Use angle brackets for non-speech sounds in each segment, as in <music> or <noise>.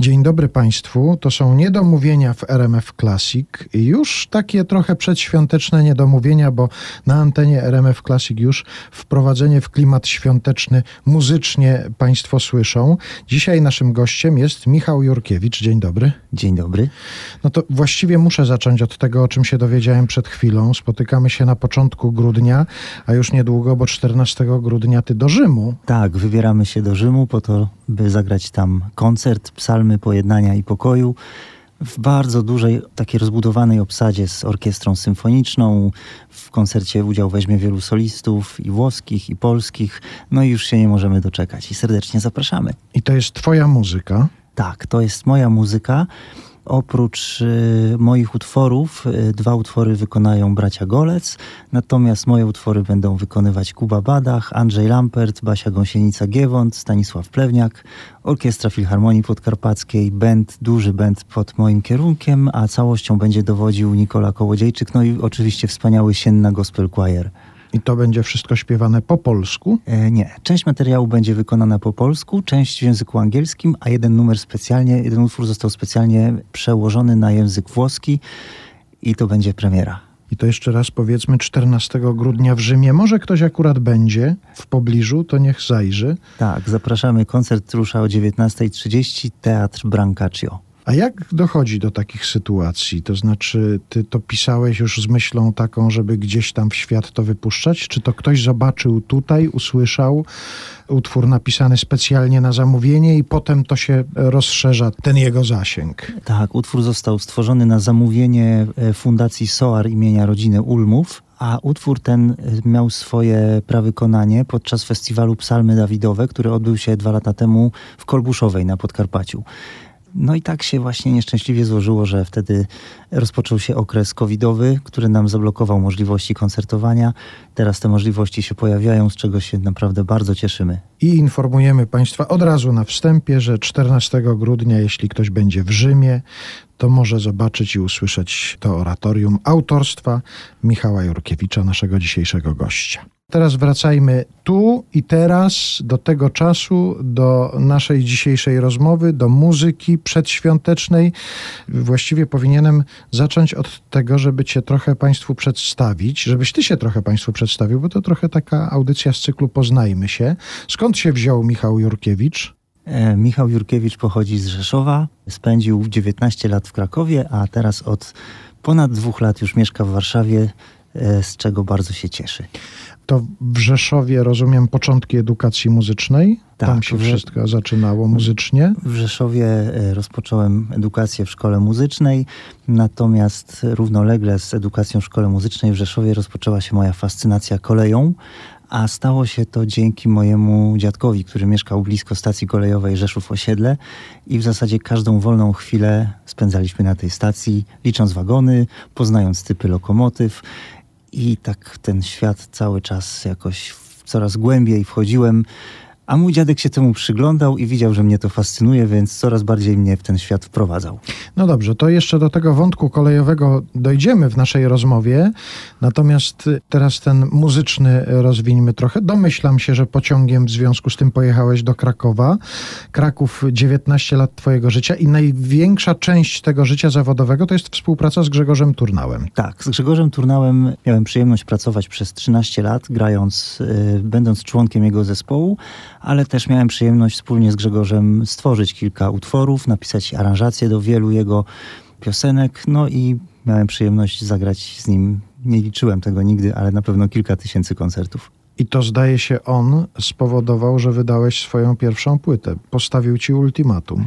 Dzień dobry Państwu. To są niedomówienia w RMF Classic. Już takie trochę przedświąteczne niedomówienia, bo na antenie RMF Classic już wprowadzenie w klimat świąteczny muzycznie Państwo słyszą. Dzisiaj naszym gościem jest Michał Jurkiewicz. Dzień dobry. Dzień dobry. No to właściwie muszę zacząć od tego, o czym się dowiedziałem przed chwilą. Spotykamy się na początku grudnia, a już niedługo, bo 14 grudnia ty do Rzymu. Tak, wybieramy się do Rzymu po to, by zagrać tam koncert, psalmy pojednania i pokoju w bardzo dużej, takiej rozbudowanej obsadzie z orkiestrą symfoniczną. W koncercie udział weźmie wielu solistów i włoskich, i polskich. No i już się nie możemy doczekać i serdecznie zapraszamy. I to jest twoja muzyka. Tak, to jest moja muzyka. Oprócz y, moich utworów, y, dwa utwory wykonają bracia Golec, natomiast moje utwory będą wykonywać Kuba Badach, Andrzej Lampert, Basia Gąsienica-Giewont, Stanisław Plewniak, Orkiestra Filharmonii Podkarpackiej, band, duży band pod moim kierunkiem, a całością będzie dowodził Nikola Kołodziejczyk, no i oczywiście wspaniały Sienna Gospel Choir. I to będzie wszystko śpiewane po polsku? E, nie. Część materiału będzie wykonana po polsku, część w języku angielskim, a jeden numer specjalnie, jeden utwór został specjalnie przełożony na język włoski i to będzie premiera. I to jeszcze raz powiedzmy 14 grudnia w Rzymie. Może ktoś akurat będzie w pobliżu, to niech zajrzy. Tak, zapraszamy. Koncert rusza o 19.30, Teatr Brancaccio. A jak dochodzi do takich sytuacji? To znaczy, ty to pisałeś już z myślą taką, żeby gdzieś tam w świat to wypuszczać? Czy to ktoś zobaczył tutaj, usłyszał utwór napisany specjalnie na zamówienie i potem to się rozszerza, ten jego zasięg? Tak, utwór został stworzony na zamówienie e, Fundacji SOAR imienia rodziny Ulmów, a utwór ten e, miał swoje prawykonanie podczas festiwalu Psalmy Dawidowe, który odbył się dwa lata temu w Kolbuszowej na Podkarpaciu. No i tak się właśnie nieszczęśliwie złożyło, że wtedy rozpoczął się okres covidowy, który nam zablokował możliwości koncertowania. Teraz te możliwości się pojawiają, z czego się naprawdę bardzo cieszymy. I informujemy Państwa od razu na wstępie, że 14 grudnia, jeśli ktoś będzie w Rzymie, to może zobaczyć i usłyszeć to oratorium autorstwa Michała Jurkiewicza, naszego dzisiejszego gościa. Teraz wracajmy tu i teraz do tego czasu, do naszej dzisiejszej rozmowy, do muzyki przedświątecznej. Właściwie powinienem zacząć od tego, żeby Cię trochę Państwu przedstawić, żebyś Ty się trochę Państwu przedstawił, bo to trochę taka audycja z cyklu Poznajmy się. Skąd się wziął Michał Jurkiewicz? E, Michał Jurkiewicz pochodzi z Rzeszowa, spędził 19 lat w Krakowie, a teraz od ponad dwóch lat już mieszka w Warszawie, z czego bardzo się cieszy. To w Rzeszowie, rozumiem, początki edukacji muzycznej? Tak, Tam się wszystko zaczynało muzycznie? W Rzeszowie e, rozpocząłem edukację w szkole muzycznej, natomiast równolegle z edukacją w szkole muzycznej w Rzeszowie rozpoczęła się moja fascynacja koleją, a stało się to dzięki mojemu dziadkowi, który mieszkał blisko stacji kolejowej Rzeszów Osiedle i w zasadzie każdą wolną chwilę spędzaliśmy na tej stacji, licząc wagony, poznając typy lokomotyw i tak w ten świat cały czas jakoś coraz głębiej wchodziłem. A mój dziadek się temu przyglądał i widział, że mnie to fascynuje, więc coraz bardziej mnie w ten świat wprowadzał. No dobrze, to jeszcze do tego wątku kolejowego dojdziemy w naszej rozmowie. Natomiast teraz ten muzyczny rozwiniemy trochę. Domyślam się, że pociągiem w związku z tym pojechałeś do Krakowa. Kraków 19 lat twojego życia i największa część tego życia zawodowego to jest współpraca z Grzegorzem Turnałem. Tak, z Grzegorzem Turnałem miałem przyjemność pracować przez 13 lat, grając, y, będąc członkiem jego zespołu, ale też miałem przyjemność wspólnie z Grzegorzem stworzyć kilka utworów, napisać aranżacje do wielu jego piosenek, no i miałem przyjemność zagrać z nim. Nie liczyłem tego nigdy, ale na pewno kilka tysięcy koncertów. I to zdaje się on spowodował, że wydałeś swoją pierwszą płytę. Postawił ci ultimatum.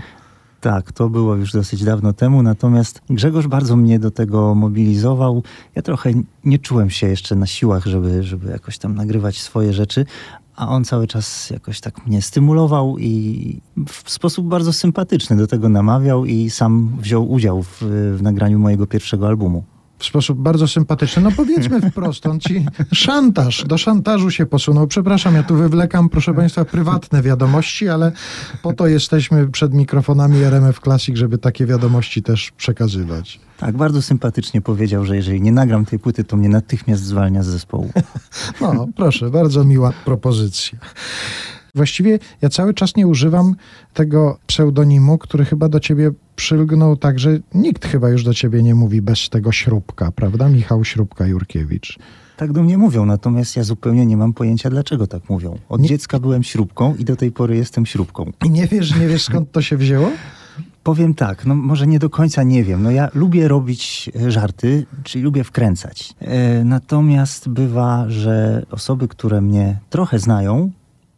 Tak, to było już dosyć dawno temu, natomiast Grzegorz bardzo mnie do tego mobilizował. Ja trochę nie czułem się jeszcze na siłach, żeby, żeby jakoś tam nagrywać swoje rzeczy, a on cały czas jakoś tak mnie stymulował i w sposób bardzo sympatyczny do tego namawiał i sam wziął udział w, w nagraniu mojego pierwszego albumu. W sposób bardzo sympatyczny. No powiedzmy wprost, on ci szantaż, do szantażu się posunął. Przepraszam, ja tu wywlekam, proszę Państwa, prywatne wiadomości, ale po to jesteśmy przed mikrofonami RMF Classic, żeby takie wiadomości też przekazywać. Tak, bardzo sympatycznie powiedział, że jeżeli nie nagram tej płyty, to mnie natychmiast zwalnia z zespołu. No, proszę, bardzo miła propozycja. Właściwie ja cały czas nie używam tego pseudonimu, który chyba do ciebie przylgnął tak, że nikt chyba już do ciebie nie mówi bez tego śrubka, prawda? Michał Śrubka-Jurkiewicz. Tak do mnie mówią, natomiast ja zupełnie nie mam pojęcia, dlaczego tak mówią. Od Nie- dziecka byłem śrubką i do tej pory jestem śrubką. I nie wiesz, nie wiesz skąd to się wzięło? Powiem tak, no może nie do końca nie wiem. No ja lubię robić e, żarty, czyli lubię wkręcać. E, natomiast bywa, że osoby, które mnie trochę znają,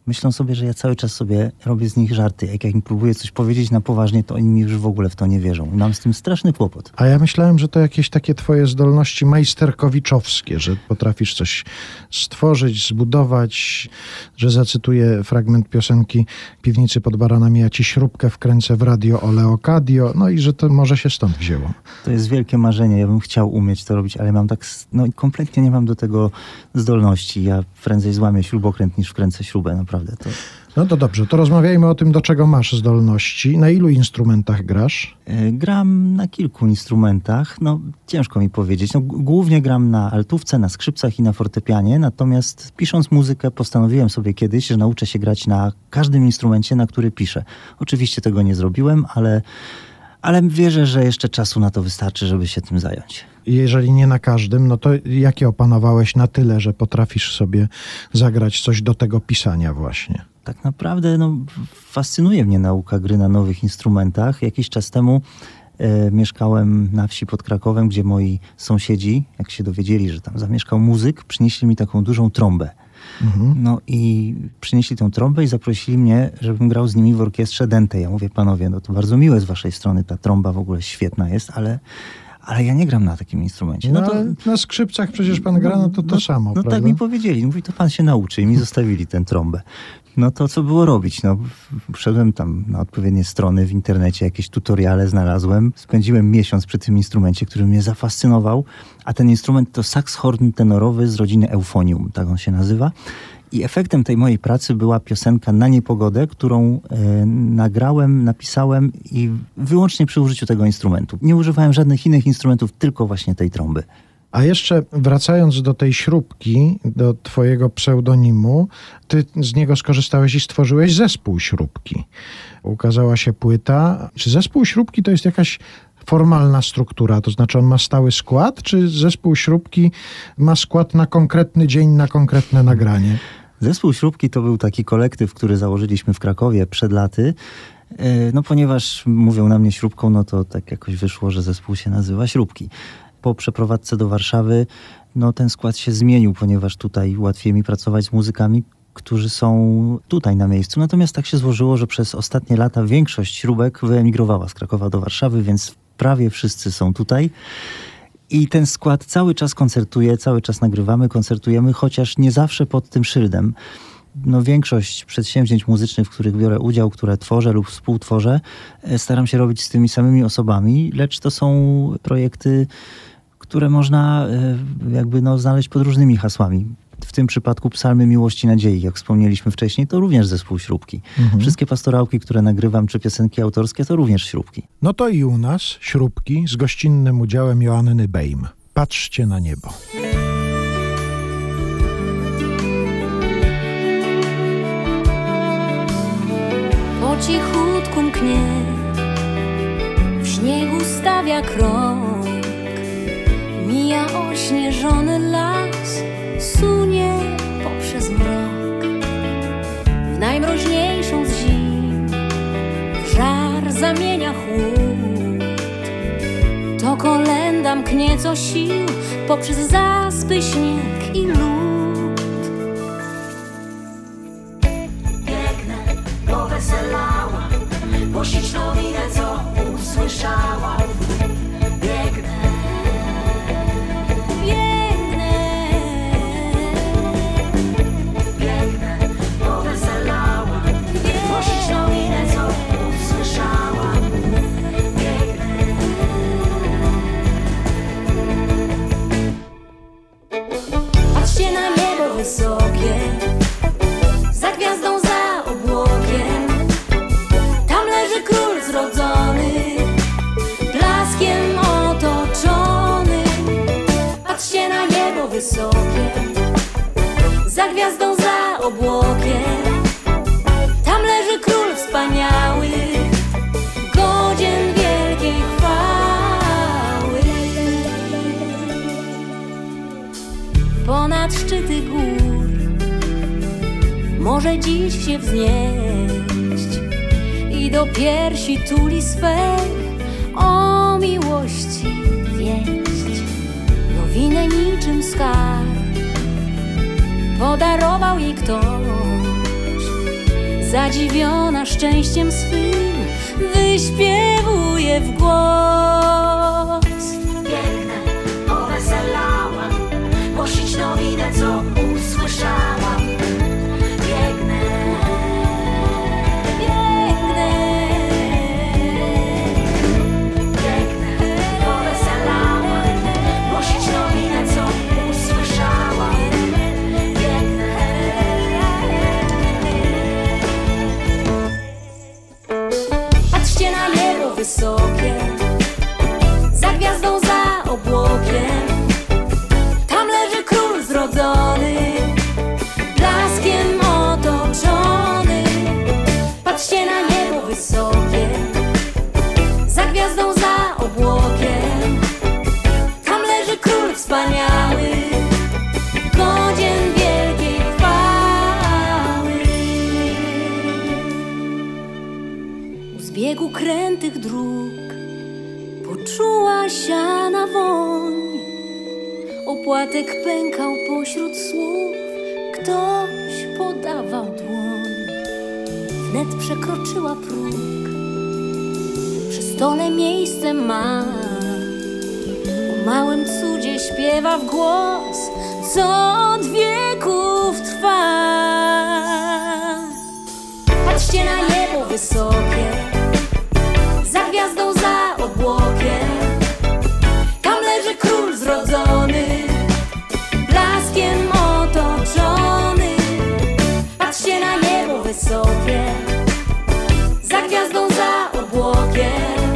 myślą sobie, że ja cały czas sobie robię z nich żarty. Jak, jak im próbuję coś powiedzieć na poważnie, to oni mi już w ogóle w to nie wierzą. I mam z tym straszny kłopot. A ja myślałem, że to jakieś takie twoje zdolności majsterkowiczowskie, że potrafisz coś stworzyć, zbudować, że zacytuję fragment piosenki Piwnicy pod baranami, ja ci śrubkę wkręcę w radio o Leocadio, no i że to może się stąd wzięło. To jest wielkie marzenie. Ja bym chciał umieć to robić, ale mam tak, no kompletnie nie mam do tego zdolności. Ja prędzej złamię śrubokręt niż wkręcę śrubę, naprawdę. To, No to dobrze, to rozmawiajmy o tym, do czego masz zdolności, na ilu instrumentach grasz? E, Gram na kilku instrumentach, no ciężko mi powiedzieć. No, głównie gram na altówce, na skrzypcach i na fortepianie, natomiast pisząc muzykę postanowiłem sobie kiedyś, że nauczę się grać na każdym instrumencie, na który piszę. Oczywiście tego nie zrobiłem, ale, ale wierzę, że jeszcze czasu na to wystarczy, żeby się tym zająć. Jeżeli nie na każdym, no to jakie opanowałeś na tyle, że potrafisz sobie zagrać coś do tego pisania właśnie? Tak naprawdę no, fascynuje mnie nauka gry na nowych instrumentach. Jakiś czas temu e, mieszkałem na wsi pod Krakowem, gdzie moi sąsiedzi, jak się dowiedzieli, że tam zamieszkał muzyk, przynieśli mi taką dużą trąbę. Mhm. No i przynieśli tą trąbę i zaprosili mnie, żebym grał z nimi w orkiestrze Dente. Ja mówię, panowie, no to bardzo miłe z waszej strony, ta trąba w ogóle świetna jest, ale, ale ja nie gram na takim instrumencie. No, No to, na skrzypcach przecież pan gra, no to to samo, no prawda? tak mi powiedzieli. Mówi, to pan się nauczy i mi zostawili tę trąbę. No to co było robić? No, wszedłem tam na odpowiednie strony w internecie, jakieś tutoriale znalazłem. Spędziłem miesiąc przy tym instrumencie, który mnie zafascynował. A ten instrument to saxhorn tenorowy z rodziny Euphonium, tak on się nazywa. I efektem tej mojej pracy była piosenka Na niepogodę, którą e, nagrałem, napisałem i wyłącznie przy użyciu tego instrumentu. Nie używałem żadnych innych instrumentów, tylko właśnie tej trąby. A jeszcze wracając do tej śrubki, do twojego pseudonimu, ty z niego skorzystałeś i stworzyłeś zespół śrubki. Ukazała się płyta. Czy zespół śrubki to jest jakaś formalna struktura, to znaczy on ma stały skład, czy zespół śrubki ma skład na konkretny dzień, na konkretne nagranie? Zespół Śrubki to był taki kolektyw, który założyliśmy w Krakowie przed laty. E, No ponieważ mówią na mnie śrubką, no to tak jakoś wyszło, że zespół się nazywa Śrubki. Po przeprowadzce do Warszawy, no ten skład się zmienił, ponieważ tutaj łatwiej mi pracować z muzykami, którzy są tutaj na miejscu. Natomiast tak się złożyło, że przez ostatnie lata większość śrubek wyemigrowała z Krakowa do Warszawy, więc prawie wszyscy są tutaj. I ten skład cały czas koncertuje, cały czas nagrywamy, koncertujemy, chociaż nie zawsze pod tym szyldem. No, większość przedsięwzięć muzycznych, w których biorę udział, które tworzę lub współtworzę, e, staram się robić z tymi samymi osobami, lecz to są projekty, które można e, jakby no, znaleźć pod różnymi hasłami. W tym przypadku Psalmy Miłości Nadziei, jak wspomnieliśmy wcześniej, to również zespół śrubki. Mhm. Wszystkie pastorałki, które nagrywam, czy piosenki autorskie, to również śrubki. No to i u nas śrubki z gościnnym udziałem Joanny Bejm. Patrzcie na niebo. Po cichutku mknie, w śniegu stawia krok, mija ośnieżony las, sunie poprzez mrok. W najmroźniejszą z zim, w żar zamienia chłód, to kolenda mknie co sił poprzez zaspy, śnieg i lód. Poweselała, głosić nowinę, co usłyszała. Wysokie, krętych dróg poczuła siana woń. Opłatek pękał pośród słów, ktoś podawał dłoń. Wnet przekroczyła próg, przy stole miejsce ma. O małym cudzie śpiewa w głos, co od wieków trwa. Patrzcie na niebo wysokie, gwiazdą, za obłokiem. Tam leży król zrodzony, blaskiem otoczony. Patrzcie na niebo wysokie, za gwiazdą, za obłokiem.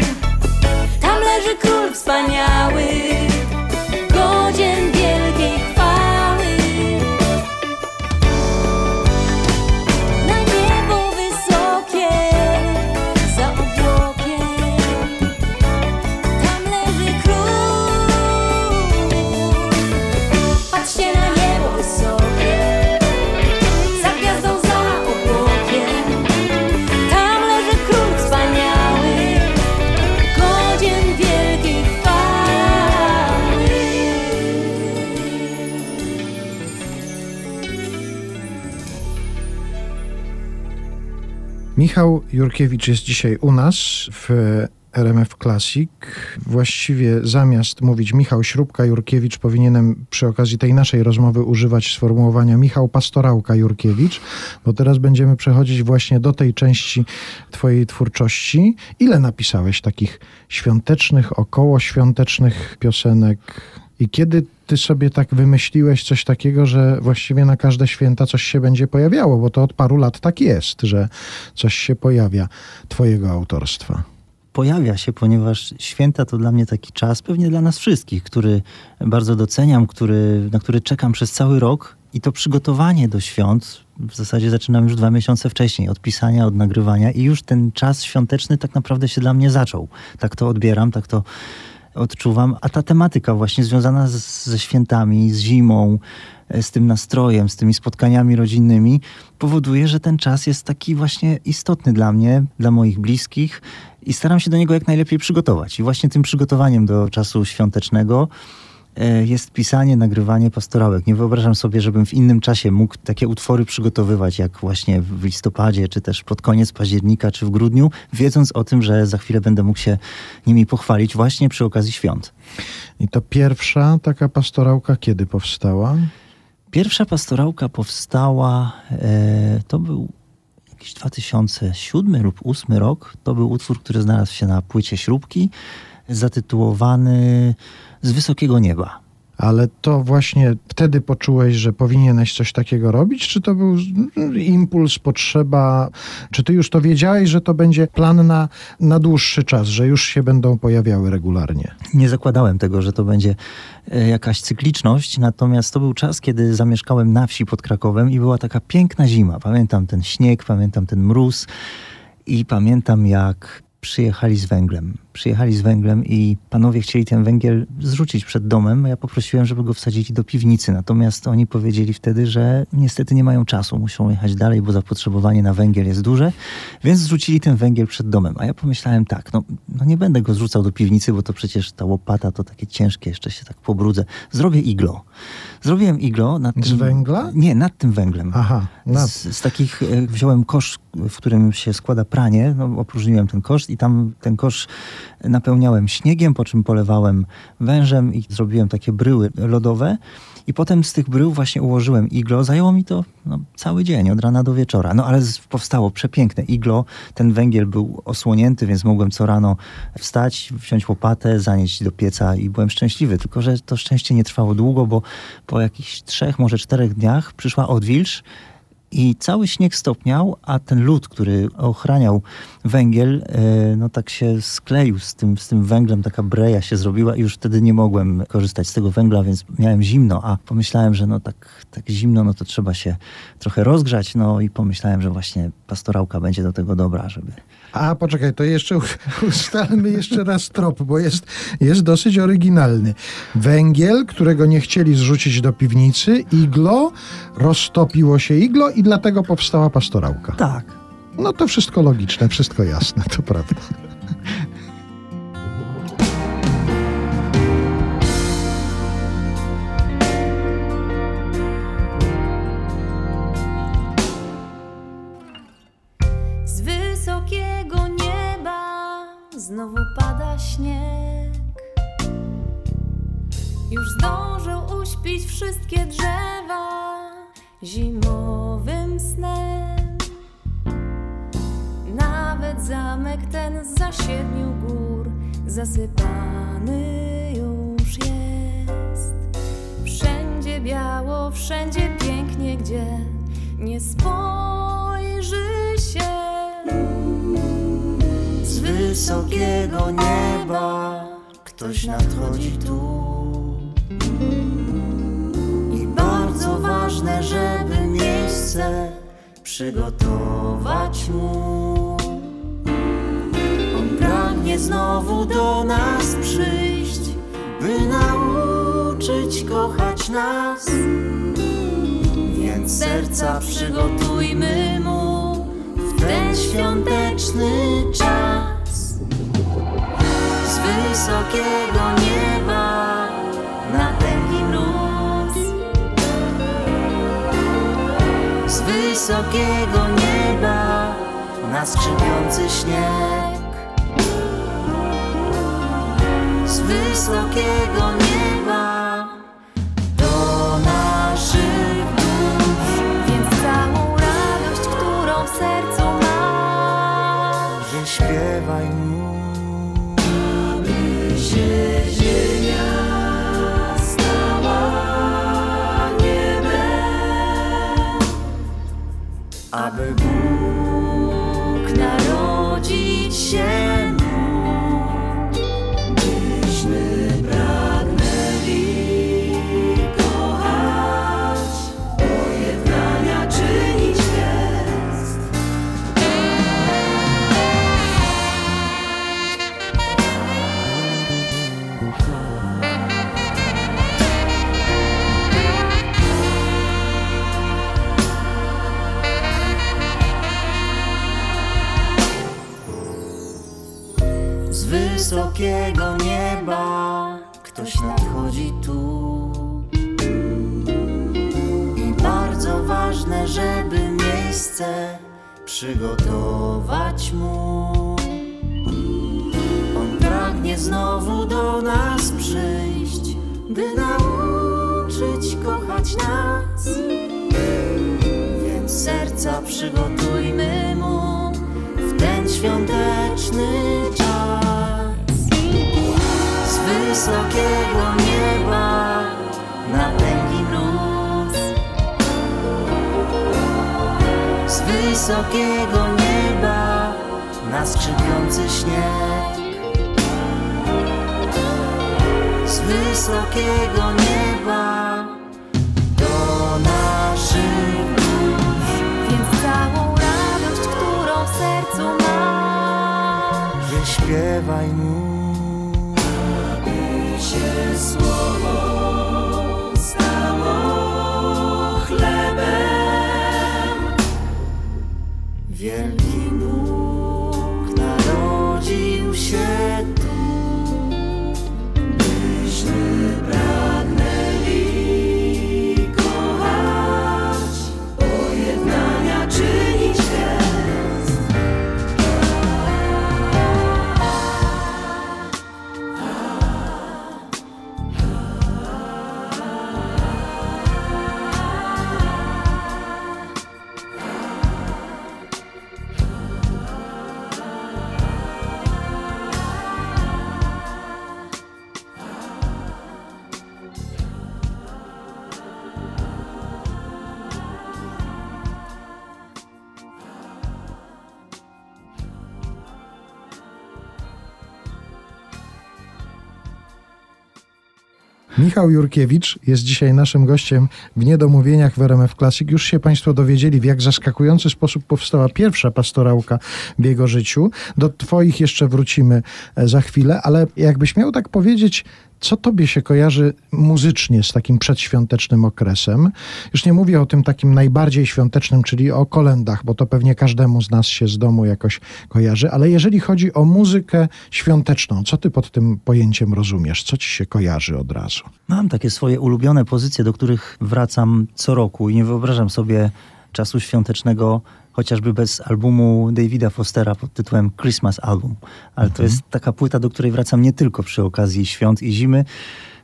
Tam leży król wspaniały, Michał Jurkiewicz jest dzisiaj u nas w RMF Classic. Właściwie zamiast mówić Michał Śrubka Jurkiewicz, powinienem przy okazji tej naszej rozmowy używać sformułowania Michał Pastorałka Jurkiewicz, bo teraz będziemy przechodzić właśnie do tej części Twojej twórczości. Ile napisałeś takich świątecznych, okołoświątecznych piosenek? I kiedy ty sobie tak wymyśliłeś coś takiego, że właściwie na każde święta coś się będzie pojawiało, bo to od paru lat tak jest, że coś się pojawia twojego autorstwa. pojawia się, ponieważ święta to dla mnie taki czas, pewnie dla nas wszystkich, który bardzo doceniam, który, na który czekam przez cały rok. I to przygotowanie do świąt w zasadzie zaczynam już dwa miesiące wcześniej, od pisania, od nagrywania, i już ten czas świąteczny tak naprawdę się dla mnie zaczął. Tak to odbieram, tak to odczuwam. A ta tematyka, właśnie związana z, ze świętami, z zimą, e, z tym nastrojem, z tymi spotkaniami rodzinnymi, powoduje, że ten czas jest taki właśnie istotny dla mnie, dla moich bliskich i staram się do niego jak najlepiej przygotować. I właśnie tym przygotowaniem do czasu świątecznego jest pisanie, nagrywanie pastorałek. Nie wyobrażam sobie, żebym w innym czasie mógł takie utwory przygotowywać, jak właśnie w listopadzie, czy też pod koniec października, czy w grudniu, wiedząc o tym, że za chwilę będę mógł się nimi pochwalić właśnie przy okazji świąt. I to pierwsza taka pastorałka kiedy powstała? Pierwsza pastorałka powstała, e, to był jakiś 2007 lub 2008 rok. To był utwór, który znalazł się na płycie śrubki, zatytułowany Z wysokiego nieba. Ale to właśnie wtedy poczułeś, że powinieneś coś takiego robić? Czy to był impuls, potrzeba? Czy ty już to wiedziałeś, że to będzie plan na, na dłuższy czas, że już się będą pojawiały regularnie? Nie zakładałem tego, że to będzie e, jakaś cykliczność, natomiast to był czas, kiedy zamieszkałem na wsi pod Krakowem i była taka piękna zima. Pamiętam ten śnieg, pamiętam ten mróz i pamiętam jak przyjechali z węglem. Przyjechali z węglem i panowie chcieli ten węgiel zrzucić przed domem. Ja poprosiłem, żeby go wsadzili do piwnicy. Natomiast oni powiedzieli wtedy, że niestety nie mają czasu, muszą jechać dalej, bo zapotrzebowanie na węgiel jest duże, więc zrzucili ten węgiel przed domem. A ja pomyślałem tak, no, no nie będę go zrzucał do piwnicy, bo to przecież ta łopata to takie ciężkie, jeszcze się tak pobrudzę. Zrobię iglo. Zrobiłem iglo nad Z tym... węgla? Nie, nad tym węglem. Aha, na, Z, z takich e, wziąłem kosz, w którym się składa pranie, no, opróżniłem ten kosz i tam ten kosz napełniałem śniegiem, po czym polewałem wężem i zrobiłem takie bryły lodowe. I potem z tych brył właśnie ułożyłem iglo. Zajęło mi to no, cały dzień, od rana do wieczora. No ale powstało przepiękne iglo. Ten węgiel był osłonięty, więc mogłem co rano wstać, wziąć łopatę, zanieść do pieca i byłem szczęśliwy. Tylko, że to szczęście nie trwało długo, bo po jakichś trzech, może czterech dniach przyszła odwilż i cały śnieg stopniał, a ten lód, który ochraniał węgiel, e, no tak się skleił z tym, z tym węglem, taka breja się zrobiła i już wtedy nie mogłem korzystać z tego węgla, więc miałem zimno, a pomyślałem, że no tak, tak zimno, no to trzeba się trochę rozgrzać, no i pomyślałem, że właśnie pastorałka będzie do tego dobra, żeby... A poczekaj, to jeszcze <laughs> ustalmy jeszcze raz trop, bo jest, jest dosyć oryginalny. Węgiel, którego nie chcieli zrzucić do piwnicy, iglo, roztopiło się iglo i dlatego powstała pastorałka. Tak. No to wszystko logiczne, wszystko jasne, to prawda. Zdążył uśpić wszystkie drzewa zimowym snem. Nawet zamek ten za siedmiu gór zasypany już jest. Wszędzie biało, wszędzie pięknie, gdzie nie spojrzy się. Z wysokiego nieba ktoś nadchodzi tu. I bardzo ważne, żeby miejsce przygotować mu. On pragnie znowu do nas przyjść, by nauczyć kochać nas. Więc serca przygotujmy mu w ten świąteczny czas. Z wysokiego nieba wysokiego nieba na skrzypiący śnieg. Z wysokiego nieba do naszych dusz. Więc całą radość, którą w sercu masz, że śpiewaj mu. się aby Bóg narodzić się wysokiego nieba ktoś nadchodzi tu. I bardzo ważne, żeby miejsce przygotować mu. On pragnie znowu do nas przyjść, by nauczyć kochać nas. Więc serca przygotujmy mu w ten świąteczny czas. Z wysokiego nieba na tęgi mróz. Z wysokiego nieba na skrzypiący śnieg. Z wysokiego nieba do naszych dusz. Więc całą radość, którą w sercu masz, śpiewaj mu. Się słowo stało chlebem. Wielki Michał Jurkiewicz jest dzisiaj naszym gościem w Niedomówieniach w RMF Classic. Już się Państwo dowiedzieli, w jak zaskakujący sposób powstała pierwsza pastorałka w jego życiu. Do Twoich jeszcze wrócimy e, za chwilę, ale jakbyś miał tak powiedzieć, co Tobie się kojarzy muzycznie z takim przedświątecznym okresem? Już nie mówię o tym takim najbardziej świątecznym, czyli o kolendach, bo to pewnie każdemu z nas się z domu jakoś kojarzy, ale jeżeli chodzi o muzykę świąteczną, co Ty pod tym pojęciem rozumiesz? Co Ci się kojarzy od razu? Mam takie swoje ulubione pozycje, do których wracam co roku i nie wyobrażam sobie czasu świątecznego chociażby bez albumu Davida Fostera pod tytułem Christmas Album. Ale to jest taka płyta, do której wracam nie tylko przy okazji świąt i zimy.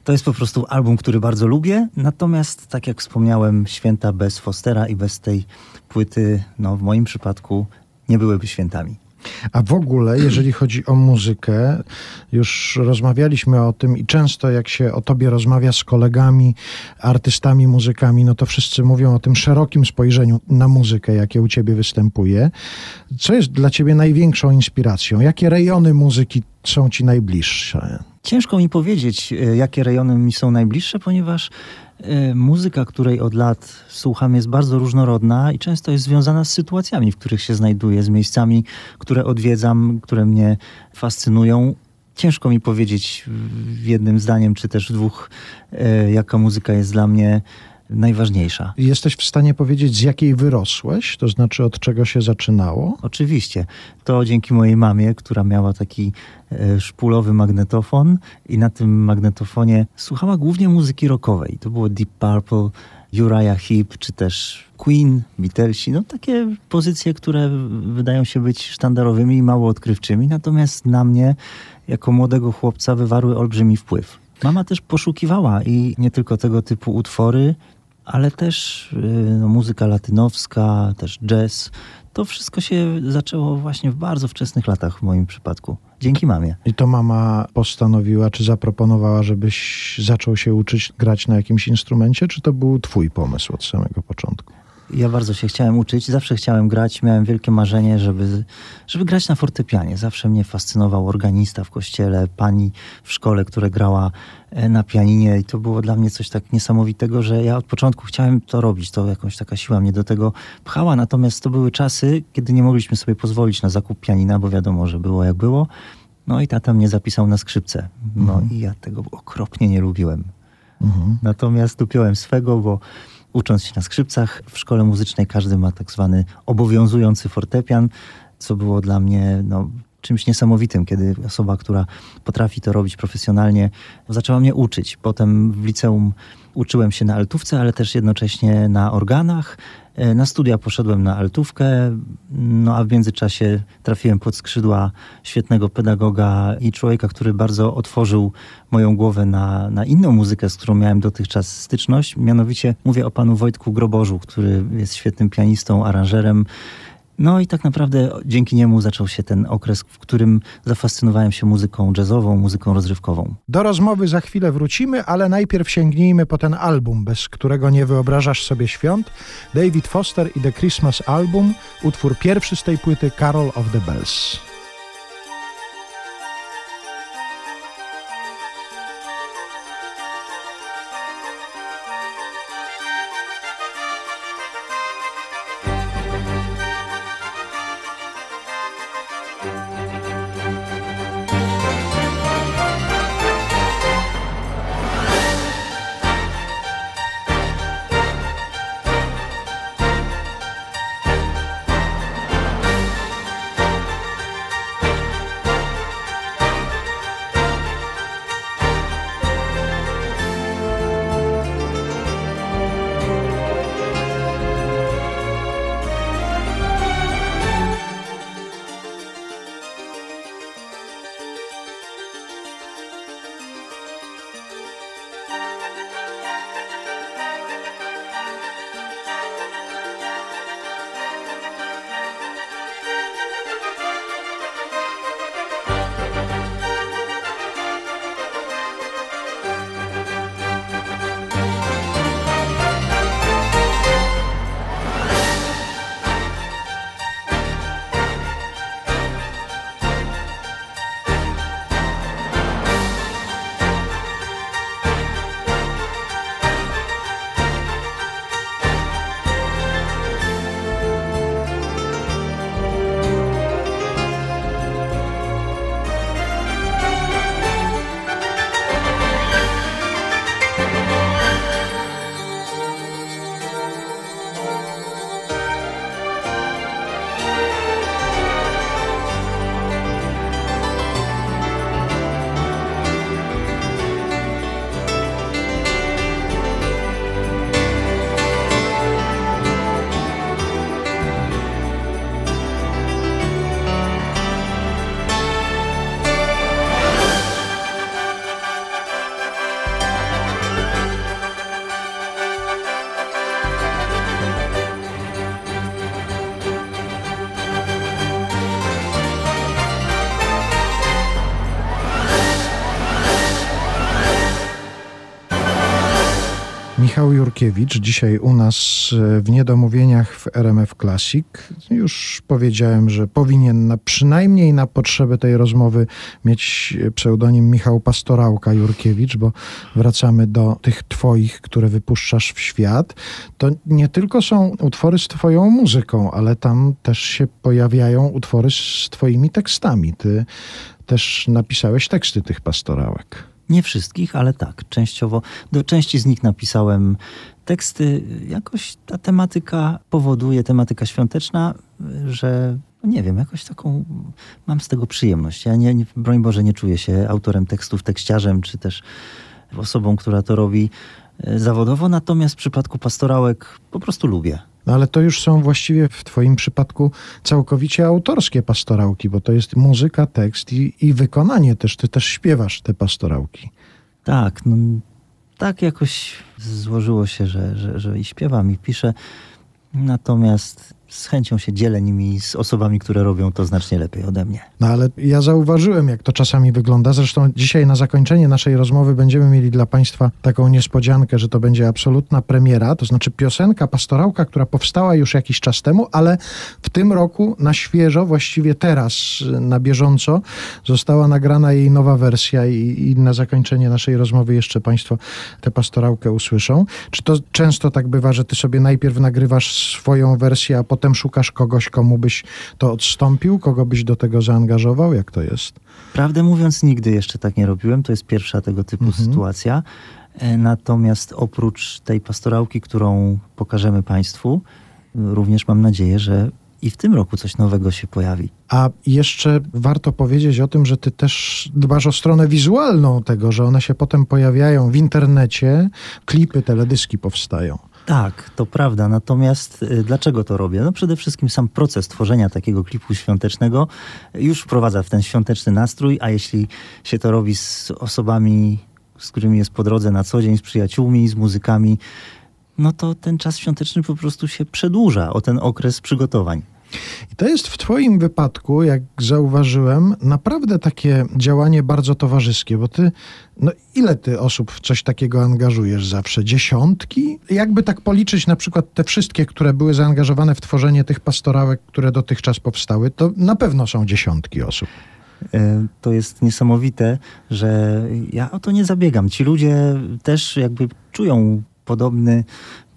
To jest po prostu album, który bardzo lubię. Natomiast, tak jak wspomniałem, święta bez Fostera i bez tej płyty, no w moim przypadku, nie byłyby świętami. A w ogóle, jeżeli chodzi o muzykę, już rozmawialiśmy o tym i często jak się o tobie rozmawia z kolegami, artystami, muzykami, no to wszyscy mówią o tym szerokim spojrzeniu na muzykę, jakie u ciebie występuje. Co jest dla ciebie największą inspiracją? Jakie rejony muzyki są ci najbliższe? Ciężko mi powiedzieć, e, jakie rejony mi są najbliższe, ponieważ e, muzyka, której od lat słucham, jest bardzo różnorodna i często jest związana z sytuacjami, w których się znajduję, z miejscami, które odwiedzam, które mnie fascynują. Ciężko mi powiedzieć w jednym zdaniem, czy też w dwóch, e, jaka muzyka jest dla mnie najważniejsza. Jesteś w stanie powiedzieć, z jakiej wyrosłeś? To znaczy, od czego się zaczynało? Oczywiście. To dzięki mojej mamie, która miała taki e, szpulowy magnetofon i na tym magnetofonie słuchała głównie muzyki rockowej. To było Deep Purple, Uriah Heep, czy też Queen, Beatlesi. No takie pozycje, które wydają się być sztandarowymi i mało odkrywczymi. Natomiast na mnie, jako młodego chłopca, wywarły olbrzymi wpływ. Mama też poszukiwała i nie tylko tego typu utwory, ale też y, no, muzyka latynowska, też jazz. To wszystko się zaczęło właśnie w bardzo wczesnych latach w moim przypadku. Dzięki mamie. I to mama postanowiła, czy zaproponowała, żebyś zaczął się uczyć grać na jakimś instrumencie, czy to był twój pomysł od samego początku? Ja bardzo się chciałem uczyć, zawsze chciałem grać. Miałem wielkie marzenie, żeby, żeby grać na fortepianie. Zawsze mnie fascynował organista w kościele, pani w szkole, która grała e, na pianinie i to było dla mnie coś tak niesamowitego, że ja od początku chciałem to robić. To jakoś taka siła mnie do tego pchała. Natomiast to były czasy, kiedy nie mogliśmy sobie pozwolić na zakup pianina, bo wiadomo, że było jak było. No i tata mnie zapisał na skrzypce. No i ja tego okropnie nie lubiłem. Natomiast dupiłem swego, bo ucząc się na skrzypcach w szkole muzycznej każdy ma tak zwany obowiązujący fortepian, co było dla mnie no, czymś niesamowitym, kiedy osoba, która potrafi to robić profesjonalnie, zaczęła mnie uczyć. Potem w liceum uczyłem się na altówce, ale też jednocześnie na organach. E, Na studia poszedłem na altówkę, no a w międzyczasie trafiłem pod skrzydła świetnego pedagoga i człowieka, który bardzo otworzył moją głowę na, na inną muzykę, z którą miałem dotychczas styczność. Mianowicie mówię o panu Wojtku Grobożu, który jest świetnym pianistą, aranżerem. No i tak naprawdę dzięki niemu zaczął się ten okres, w którym zafascynowałem się muzyką jazzową, muzyką rozrywkową. Do rozmowy za chwilę wrócimy, ale najpierw sięgnijmy po ten album, bez którego nie wyobrażasz sobie świąt. David Foster i The Christmas Album, utwór pierwszy z tej płyty Carol of the Bells. Michał Jurkiewicz, dzisiaj u nas e, w Niedomówieniach w RMF Classic. Już powiedziałem, że powinien na, przynajmniej na potrzeby tej rozmowy mieć pseudonim Michał Pastorałka Jurkiewicz, bo wracamy do tych twoich, które wypuszczasz w świat. To nie tylko są utwory z twoją muzyką, ale tam też się pojawiają utwory z twoimi tekstami. Ty też napisałeś teksty tych pastorałek. Nie wszystkich, ale tak, częściowo. Do części z nich napisałem teksty. Jakoś ta tematyka powoduje, tematyka świąteczna, że no nie wiem, jakoś taką mam z tego przyjemność. Ja nie, nie, broń Boże, nie czuję się autorem tekstów, tekściarzem, czy też osobą, która to robi e, zawodowo, natomiast w przypadku pastorałek po prostu lubię. No ale to już są właściwie w Twoim przypadku całkowicie autorskie pastorałki, bo to jest muzyka, tekst i, i wykonanie też. Ty też śpiewasz te pastorałki. Tak, no, tak jakoś złożyło się, że, że, że i śpiewam, i piszę. Natomiast z chęcią się dzielę nimi z osobami, które robią to znacznie lepiej ode mnie. No ale ja zauważyłem, jak to czasami wygląda. Zresztą dzisiaj na zakończenie naszej rozmowy będziemy mieli dla Państwa taką niespodziankę, że to będzie absolutna premiera, to znaczy piosenka Pastorałka, która powstała już jakiś czas temu, ale w tym roku na świeżo, właściwie teraz, na bieżąco, została nagrana jej nowa wersja i, i na zakończenie naszej rozmowy jeszcze Państwo tę Pastorałkę usłyszą. Czy to często tak bywa, że Ty sobie najpierw nagrywasz swoją wersję, a potem szukasz kogoś, komu byś to odstąpił, kogo byś do tego zaangażował? Jak to jest? Prawdę mówiąc, nigdy jeszcze tak nie robiłem. To jest pierwsza tego typu Mhm. sytuacja. E, Natomiast oprócz tej pastorałki, którą pokażemy Państwu, również mam nadzieję, że i w tym roku coś nowego się pojawi. A jeszcze warto powiedzieć o tym, że ty też dbasz o stronę wizualną tego, że one się potem pojawiają w internecie, klipy, teledyski powstają. Tak, to prawda. Natomiast y, dlaczego to robię? No przede wszystkim sam proces tworzenia takiego klipu świątecznego już wprowadza w ten świąteczny nastrój, a jeśli się to robi z osobami, z którymi jest po drodze na co dzień, z przyjaciółmi, z muzykami, no to ten czas świąteczny po prostu się przedłuża o ten okres przygotowań. I to jest w Twoim wypadku, jak zauważyłem, naprawdę takie działanie bardzo towarzyskie, bo Ty, no ile Ty osób w coś takiego angażujesz zawsze? Dziesiątki? Jakby tak policzyć na przykład te wszystkie, które były zaangażowane w tworzenie tych pastorałek, które dotychczas powstały, to na pewno są dziesiątki osób. E, To jest niesamowite, że ja o to nie zabiegam. Ci ludzie też jakby czują podobny,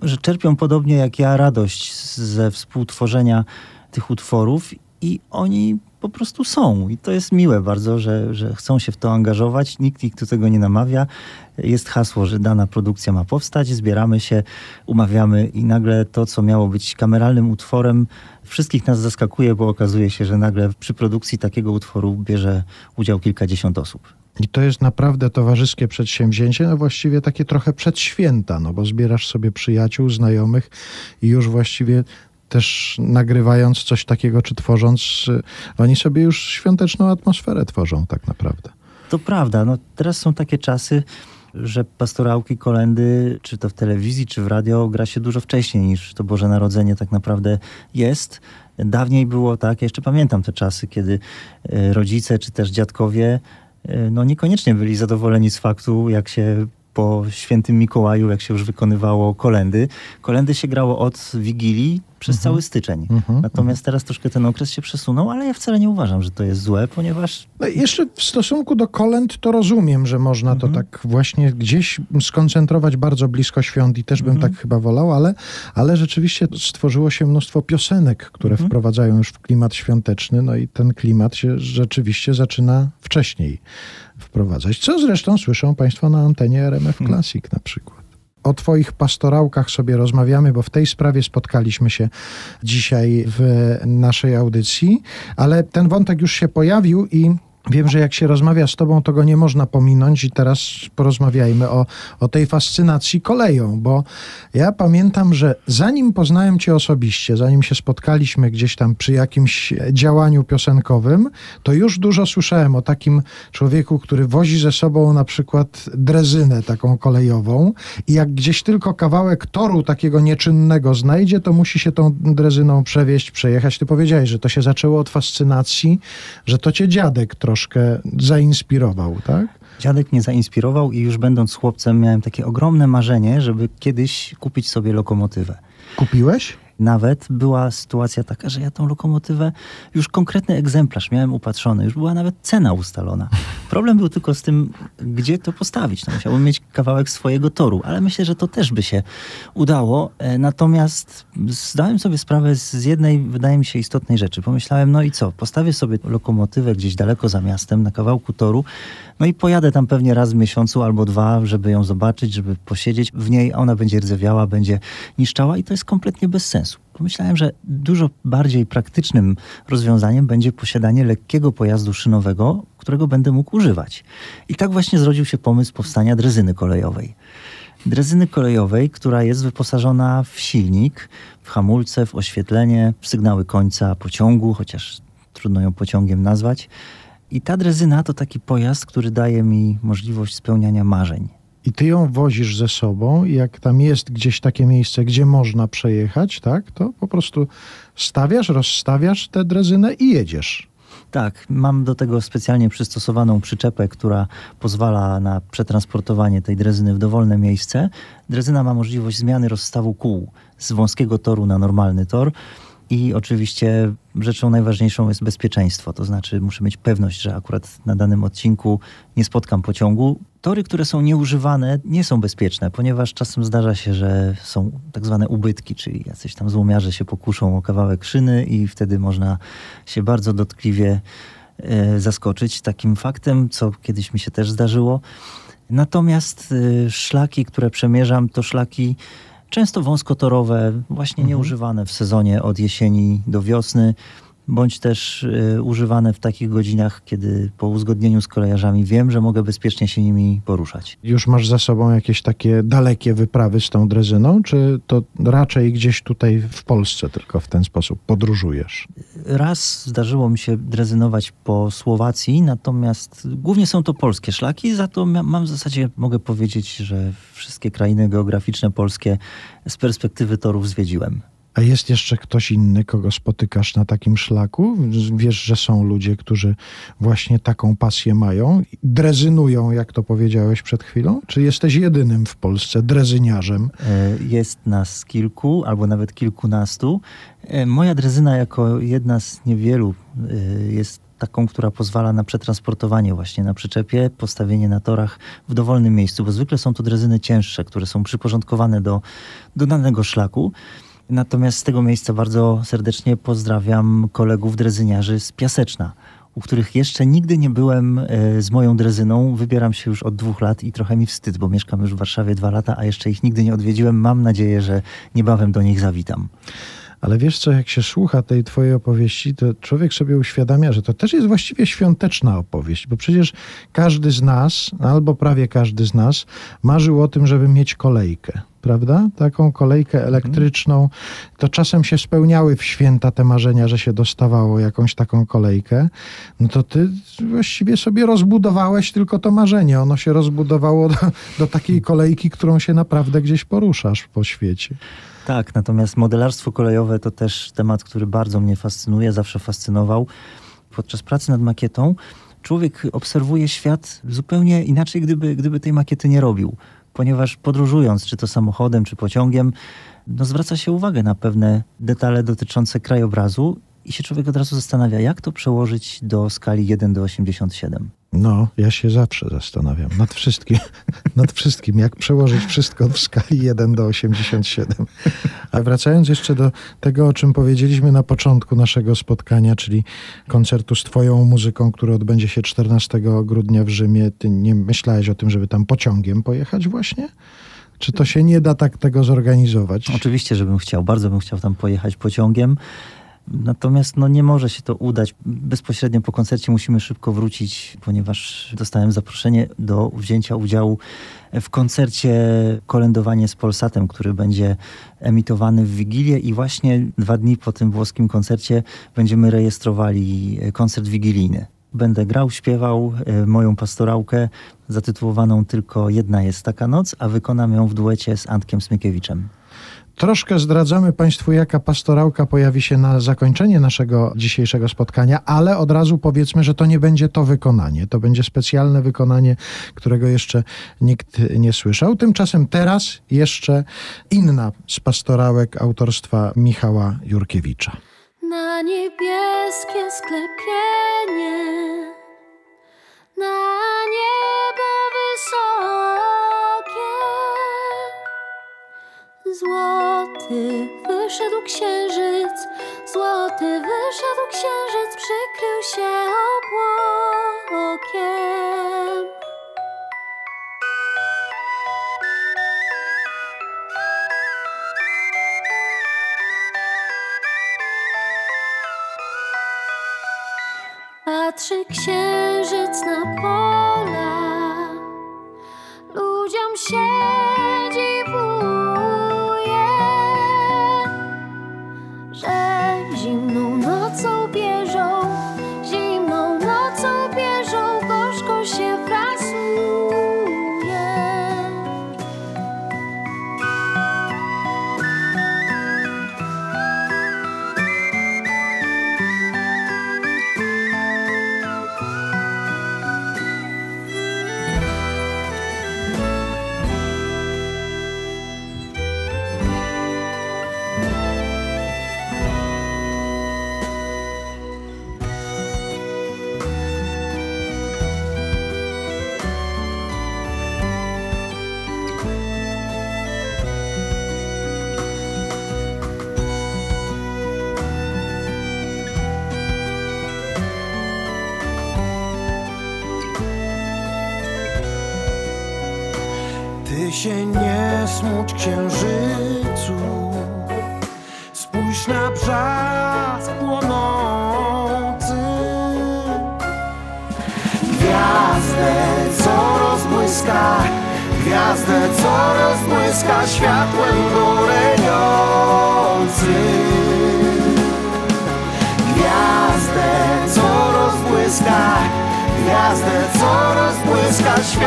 że czerpią podobnie jak ja radość ze współtworzenia tych utworów i oni po prostu są. I to jest miłe bardzo, że, że chcą się w to angażować. Nikt ich do tego nie namawia. Jest hasło, że dana produkcja ma powstać, zbieramy się, umawiamy i nagle to, co miało być kameralnym utworem, wszystkich nas zaskakuje, bo okazuje się, że nagle przy produkcji takiego utworu bierze udział kilkadziesiąt osób. I to jest naprawdę towarzyskie przedsięwzięcie, no właściwie takie trochę przed święta, no bo zbierasz sobie przyjaciół, znajomych i już właściwie też nagrywając coś takiego, czy tworząc, y, oni sobie już świąteczną atmosferę tworzą tak naprawdę. To prawda, no teraz są takie czasy, że pastorałki, kolendy, czy to w telewizji, czy w radio, gra się dużo wcześniej niż to Boże Narodzenie tak naprawdę jest. Dawniej było tak, ja jeszcze pamiętam te czasy, kiedy e, rodzice, czy też dziadkowie, e, no niekoniecznie byli zadowoleni z faktu, jak się po świętym Mikołaju, jak się już wykonywało kolendy. Kolendy się grało od Wigilii przez cały styczeń. Mhm, Natomiast teraz troszkę ten okres się przesunął, ale ja wcale nie uważam, że to jest złe, ponieważ No jeszcze w stosunku do kolęd to rozumiem, że można to tak właśnie gdzieś skoncentrować bardzo blisko świąt i też bym tak chyba wolał, ale, ale rzeczywiście stworzyło się mnóstwo piosenek, które wprowadzają już w klimat świąteczny, no i ten klimat się rzeczywiście zaczyna wcześniej wprowadzać. Co zresztą słyszą Państwo na antenie RMF Classic na przykład. O Twoich pastorałkach sobie rozmawiamy, bo w tej sprawie spotkaliśmy się dzisiaj w naszej audycji, ale ten wątek już się pojawił i Wiem, że jak się rozmawia z tobą, to go nie można pominąć i teraz porozmawiajmy o, o tej fascynacji koleją, bo ja pamiętam, że zanim poznałem cię osobiście, zanim się spotkaliśmy gdzieś tam przy jakimś działaniu piosenkowym, to już dużo słyszałem o takim człowieku, który wozi ze sobą na przykład drezynę taką kolejową i jak gdzieś tylko kawałek toru takiego nieczynnego znajdzie, to musi się tą drezyną przewieźć, przejechać. Ty powiedziałeś, że to się zaczęło od fascynacji, że to cię dziadek troszkę zainspirował, tak? Dziadek mnie zainspirował i już będąc chłopcem miałem takie ogromne marzenie, żeby kiedyś kupić sobie lokomotywę. Kupiłeś? Nawet była sytuacja taka, że ja tą lokomotywę, już konkretny egzemplarz miałem upatrzony, już była nawet cena ustalona. Problem był tylko z tym, gdzie to postawić. No, musiałbym mieć kawałek swojego toru, ale myślę, że to też by się udało. E, Natomiast zdałem sobie sprawę z jednej, wydaje mi się, istotnej rzeczy. Pomyślałem, no i co, postawię sobie lokomotywę gdzieś daleko za miastem, na kawałku toru, no i pojadę tam pewnie raz w miesiącu albo dwa, żeby ją zobaczyć, żeby posiedzieć w niej, ona będzie rdzewiała, będzie niszczała i to jest kompletnie bez sensu. Pomyślałem, że dużo bardziej praktycznym rozwiązaniem będzie posiadanie lekkiego pojazdu szynowego, którego będę mógł używać. I tak właśnie zrodził się pomysł powstania drezyny kolejowej. Drezyny kolejowej, która jest wyposażona w silnik, w hamulce, w oświetlenie, w sygnały końca pociągu, chociaż trudno ją pociągiem nazwać. I ta drezyna to taki pojazd, który daje mi możliwość spełniania marzeń. I ty ją wozisz ze sobą i jak tam jest gdzieś takie miejsce, gdzie można przejechać, tak, to po prostu stawiasz, rozstawiasz tę drezynę i jedziesz. Tak, mam do tego specjalnie przystosowaną przyczepę, która pozwala na przetransportowanie tej drezyny w dowolne miejsce. Drezyna ma możliwość zmiany rozstawu kół z wąskiego toru na normalny tor. I oczywiście rzeczą najważniejszą jest bezpieczeństwo, to znaczy muszę mieć pewność, że akurat na danym odcinku nie spotkam pociągu. Tory, które są nieużywane, nie są bezpieczne, ponieważ czasem zdarza się, że są tak zwane ubytki, czyli jacyś tam złomiarze się pokuszą o kawałek szyny i wtedy można się bardzo dotkliwie e, zaskoczyć takim faktem, co kiedyś mi się też zdarzyło. Natomiast e, szlaki, które przemierzam, to szlaki często wąskotorowe, właśnie nieużywane w sezonie od jesieni do wiosny, bądź też y, używane w takich godzinach, kiedy po uzgodnieniu z kolejarzami wiem, że mogę bezpiecznie się nimi poruszać. Już masz za sobą jakieś takie dalekie wyprawy z tą drezyną, czy to raczej gdzieś tutaj w Polsce tylko w ten sposób podróżujesz? Raz zdarzyło mi się drezynować po Słowacji, natomiast głównie są to polskie szlaki, za to mam w zasadzie, mogę powiedzieć, że wszystkie krainy geograficzne polskie z perspektywy torów zwiedziłem. A jest jeszcze ktoś inny, kogo spotykasz na takim szlaku? Wiesz, że są ludzie, którzy właśnie taką pasję mają, drezynują, jak to powiedziałeś przed chwilą? Czy jesteś jedynym w Polsce drezyniarzem? E, Jest nas kilku, albo nawet kilkunastu. E, Moja drezyna jako jedna z niewielu e, jest taką, która pozwala na przetransportowanie właśnie na przyczepie, postawienie na torach w dowolnym miejscu, bo zwykle są to drezyny cięższe, które są przyporządkowane do, do danego szlaku. Natomiast z tego miejsca bardzo serdecznie pozdrawiam kolegów drezyniarzy z Piaseczna, u których jeszcze nigdy nie byłem e, z moją drezyną. Wybieram się już od dwóch lat i trochę mi wstyd, bo mieszkam już w Warszawie dwa lata, a jeszcze ich nigdy nie odwiedziłem. Mam nadzieję, że niebawem do nich zawitam. Ale wiesz co, jak się słucha tej twojej opowieści, to człowiek sobie uświadamia, że to też jest właściwie świąteczna opowieść, bo przecież każdy z nas, albo prawie każdy z nas, marzył o tym, żeby mieć kolejkę. Prawda? Taką kolejkę elektryczną. To czasem się spełniały w święta te marzenia, że się dostawało jakąś taką kolejkę. No to ty właściwie sobie rozbudowałeś tylko to marzenie. Ono się rozbudowało do, do takiej kolejki, którą się naprawdę gdzieś poruszasz po świecie. Tak, natomiast modelarstwo kolejowe to też temat, który bardzo mnie fascynuje, zawsze fascynował. Podczas pracy nad makietą człowiek obserwuje świat zupełnie inaczej, gdyby, gdyby tej makiety nie robił. Ponieważ podróżując, czy to samochodem, czy pociągiem, no zwraca się uwagę na pewne detale dotyczące krajobrazu i się człowiek od razu zastanawia, jak to przełożyć do skali 1 do 87. No, ja się zawsze zastanawiam nad wszystkim, <laughs> nad wszystkim, jak przełożyć wszystko w skali 1 do 87. A wracając jeszcze do tego, o czym powiedzieliśmy na początku naszego spotkania, czyli koncertu z twoją muzyką, który odbędzie się 14 grudnia w Rzymie, ty nie myślałeś o tym, żeby tam pociągiem pojechać właśnie? Czy to się nie da tak tego zorganizować? Oczywiście, żebym chciał, bardzo bym chciał tam pojechać pociągiem. Natomiast no, nie może się to udać. Bezpośrednio po koncercie musimy szybko wrócić, ponieważ dostałem zaproszenie do wzięcia udziału w koncercie Kolędowanie z Polsatem, który będzie emitowany w Wigilię i właśnie dwa dni po tym włoskim koncercie będziemy rejestrowali koncert wigilijny. Będę grał, śpiewał e, moją pastorałkę zatytułowaną tylko Jedna jest taka noc, a wykonam ją w duecie z Antkiem Smykiewiczem. Troszkę zdradzamy Państwu, jaka pastorałka pojawi się na zakończenie naszego dzisiejszego spotkania, ale od razu powiedzmy, że to nie będzie to wykonanie. To będzie specjalne wykonanie, którego jeszcze nikt nie słyszał. Tymczasem teraz jeszcze inna z pastorałek autorstwa Michała Jurkiewicza. Na niebieskie sklepienie, na niebo Złoty wyszedł księżyc, złoty wyszedł księżyc, przykrył się obłokiem. Patrzy księżyc na pola, ludziom się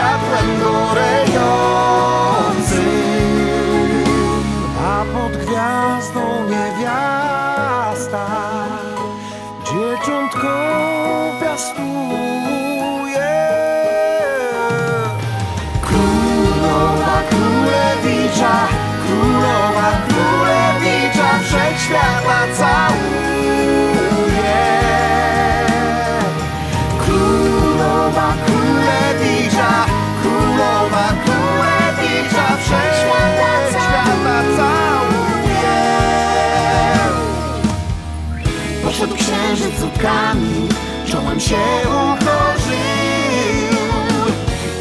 Światłem gorejącym A pod gwiazdą niewiasta Poszedł księżyc z łukami Czołem się ukorzył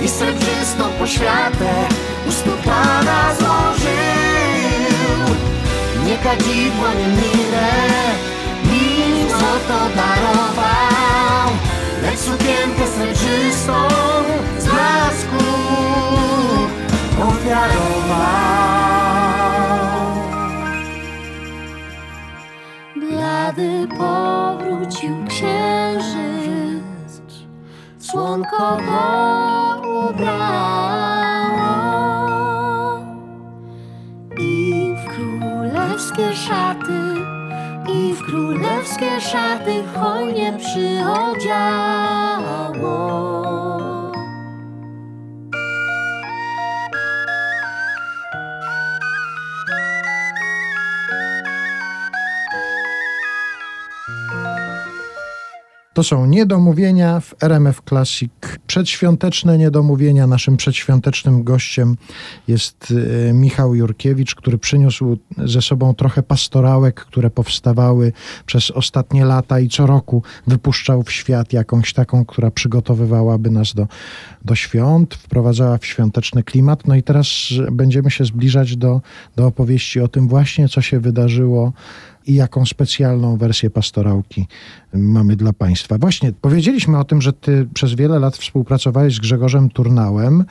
I srebrzystą poświatę U stóp Pana złożył. Nie kadzidło, nie mirę Nim złoto darował. Lecz sukienkę srebrzystą Z blasku ofiarował Blady powrócił księżyc, słonko go ubrało i w królewskie szaty, i w królewskie szaty hojnie przyodziało. To są niedomówienia w RMF Classic. Przedświąteczne niedomówienia. Naszym przedświątecznym gościem jest e, Michał Jurkiewicz, który przyniósł ze sobą trochę pastorałek, które powstawały przez ostatnie lata i co roku wypuszczał w świat jakąś taką, która przygotowywałaby nas do, do świąt, wprowadzała w świąteczny klimat. No i teraz będziemy się zbliżać do, do opowieści o tym właśnie, co się wydarzyło i jaką specjalną wersję pastorałki mamy dla Państwa. Właśnie powiedzieliśmy o tym, że Ty przez wiele lat współpracowałeś z Grzegorzem Turnałem.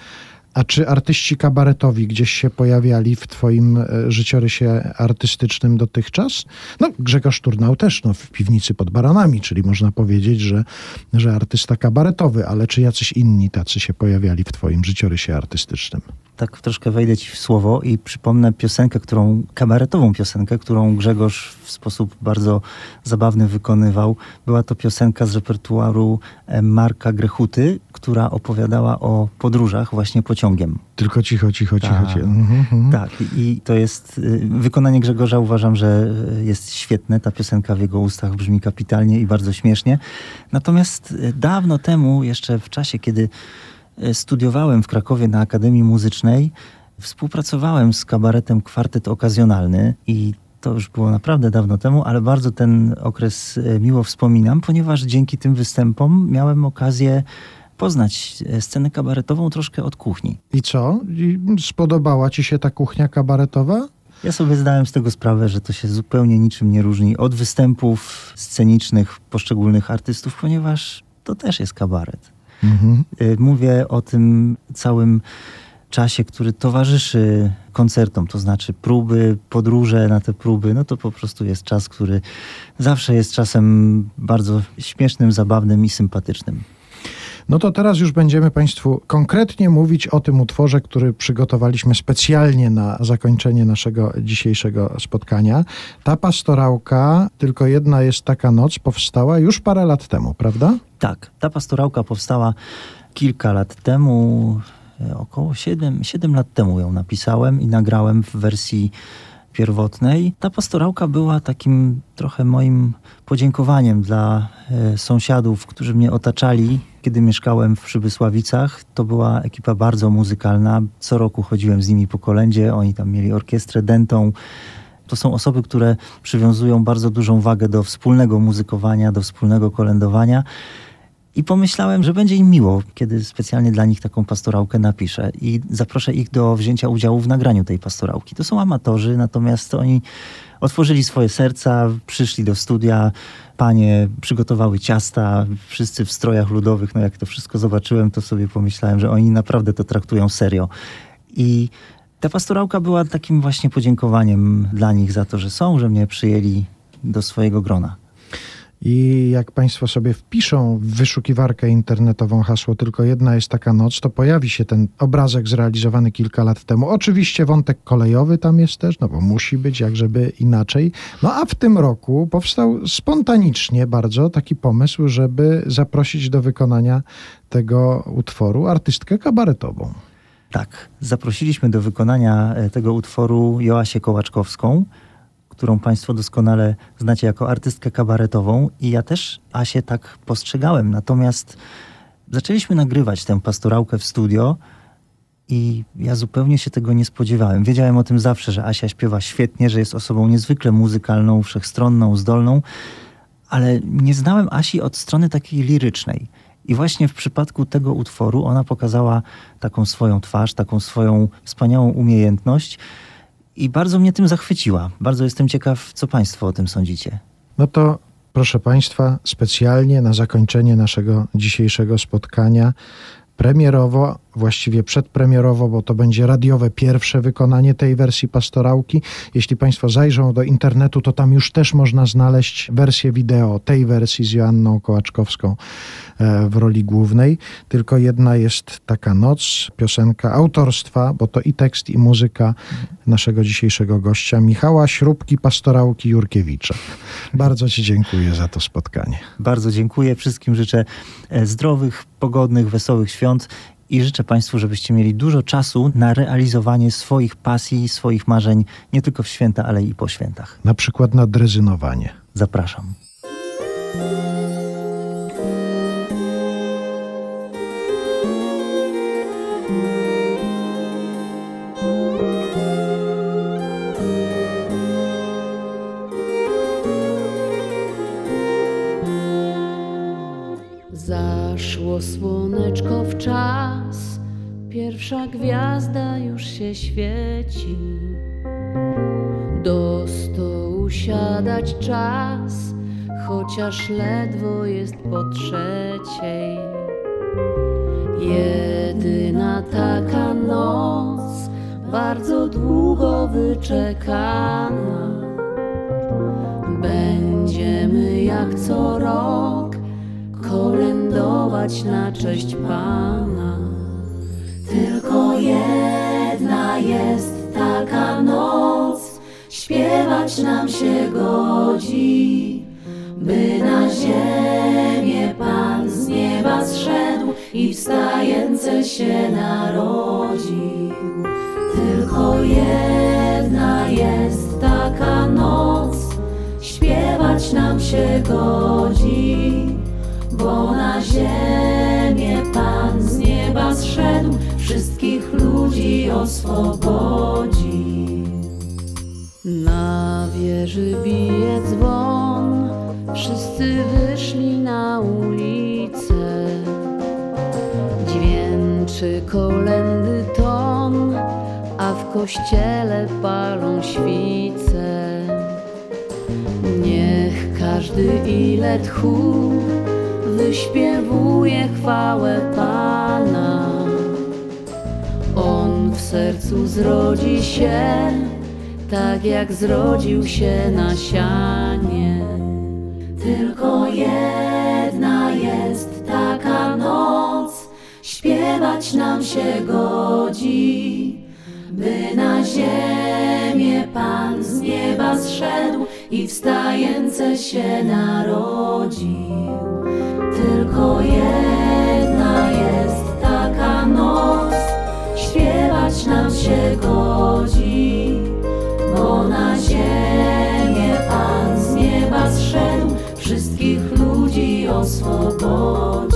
A czy artyści kabaretowi gdzieś się pojawiali w Twoim e, życiorysie artystycznym dotychczas? No, Grzegorz Turnał też no, w piwnicy pod baranami, czyli można powiedzieć, że, że artysta kabaretowy, ale czy jacyś inni tacy się pojawiali w Twoim życiorysie artystycznym? Tak troszkę wejdę ci w słowo i przypomnę piosenkę, którą, kabaretową piosenkę, którą Grzegorz w sposób bardzo zabawny wykonywał. Była to piosenka z repertuaru e, Marka Grechuty, która opowiadała o podróżach właśnie pociągiem. Tylko cicho, cicho, cicho. Tak. cicho. Mhm, mhm. Tak, i to jest y, wykonanie Grzegorza uważam, że y, jest świetne. Ta piosenka w jego ustach brzmi kapitalnie i bardzo śmiesznie. Natomiast y, dawno temu, jeszcze w czasie, kiedy studiowałem w Krakowie na Akademii Muzycznej, współpracowałem z kabaretem Kwartet Okazjonalny i to już było naprawdę dawno temu, ale bardzo ten okres y, miło wspominam, ponieważ dzięki tym występom miałem okazję poznać y, scenę kabaretową troszkę od kuchni. I co? Spodobała ci się ta kuchnia kabaretowa? Ja sobie zdałem z tego sprawę, że to się zupełnie niczym nie różni od występów scenicznych poszczególnych artystów, ponieważ to też jest kabaret. Mhm. Y, Mówię o tym całym czasie, który towarzyszy koncertom, to znaczy próby, podróże na te próby, no to po prostu jest czas, który zawsze jest czasem bardzo śmiesznym, zabawnym i sympatycznym. No to teraz już będziemy Państwu konkretnie mówić o tym utworze, który przygotowaliśmy specjalnie na zakończenie naszego dzisiejszego spotkania. Ta pastorałka, tylko jedna jest taka noc, powstała już parę lat temu, prawda? Tak, ta pastorałka powstała kilka lat temu, e, około 7, 7 lat temu ją napisałem i nagrałem w wersji pierwotnej. Ta pastorałka była takim trochę moim podziękowaniem dla e, sąsiadów, którzy mnie otaczali, kiedy mieszkałem w Przybysławicach. To była ekipa bardzo muzykalna. Co roku chodziłem z nimi po kolędzie, oni tam mieli orkiestrę dentą. To są osoby, które przywiązują bardzo dużą wagę do wspólnego muzykowania, do wspólnego kolędowania. I pomyślałem, że będzie im miło, kiedy specjalnie dla nich taką pastorałkę napiszę i zaproszę ich do wzięcia udziału w nagraniu tej pastorałki. To są amatorzy, natomiast oni otworzyli swoje serca, przyszli do studia, panie przygotowały ciasta, wszyscy w strojach ludowych. No jak to wszystko zobaczyłem, to sobie pomyślałem, że oni naprawdę to traktują serio. I ta pastorałka była takim właśnie podziękowaniem dla nich za to, że są, że mnie przyjęli do swojego grona. I jak Państwo sobie wpiszą w wyszukiwarkę internetową hasło tylko jedna jest taka noc, to pojawi się ten obrazek zrealizowany kilka lat temu. Oczywiście wątek kolejowy tam jest też, no bo musi być, jak żeby inaczej. No a w tym roku powstał spontanicznie bardzo taki pomysł, żeby zaprosić do wykonania tego utworu artystkę kabaretową. Tak, zaprosiliśmy do wykonania e, tego utworu Joasię Kołaczkowską, którą Państwo doskonale znacie jako artystkę kabaretową i ja też Asię tak postrzegałem. Natomiast zaczęliśmy nagrywać tę pastorałkę w studio i ja zupełnie się tego nie spodziewałem. Wiedziałem o tym zawsze, że Asia śpiewa świetnie, że jest osobą niezwykle muzykalną, wszechstronną, zdolną, ale nie znałem Asi od strony takiej lirycznej. I właśnie w przypadku tego utworu ona pokazała taką swoją twarz, taką swoją wspaniałą umiejętność i bardzo mnie tym zachwyciła. Bardzo jestem ciekaw, co Państwo o tym sądzicie. No to proszę Państwa, specjalnie na zakończenie naszego dzisiejszego spotkania, premierowo, właściwie przedpremierowo, bo to będzie radiowe pierwsze wykonanie tej wersji pastorałki. Jeśli Państwo zajrzą do internetu, to tam już też można znaleźć wersję wideo tej wersji z Joanną Kołaczkowską e, w roli głównej. Tylko jedna jest taka noc, piosenka autorstwa, bo to i tekst, i muzyka naszego dzisiejszego gościa, Michała Śrubki, pastorałki Jurkiewicza. Bardzo Ci dziękuję za to spotkanie. Bardzo dziękuję. Wszystkim życzę e, zdrowych, pogodnych, wesołych świąt i życzę Państwu, żebyście mieli dużo czasu na realizowanie swoich pasji, swoich marzeń, nie tylko w święta, ale i po świętach. Na przykład na drezynowanie. Zapraszam. Pierwsza gwiazda już się świeci. Do stołu siadać czas, chociaż ledwo jest po trzeciej. Jedyna taka noc, bardzo długo wyczekana. Będziemy jak co rok kolędować na cześć Pana. Tylko jedna jest taka noc, śpiewać nam się godzi, by na ziemię Pan z nieba zszedł i wstające się narodził. Tylko jedna jest taka noc, śpiewać nam się godzi, bo na ziemi wszystkich ludzi oswobodzi. Na wieży bije dzwon, wszyscy wyszli na ulicę. Dźwięczy kolendy ton, a w kościele palą świce. Niech każdy ile tchu wyśpiewuje chwałę Pana. Sercu zrodzi się, tak jak zrodził się na sianie. Tylko jedna jest taka noc, śpiewać nam się godzi, by na ziemię Pan z nieba zszedł i wstające się narodził. Tylko jedna jest taka noc, śpiewać nam się godzi, bo na ziemię Pan z nieba zszedł, wszystkich ludzi oswobodzi.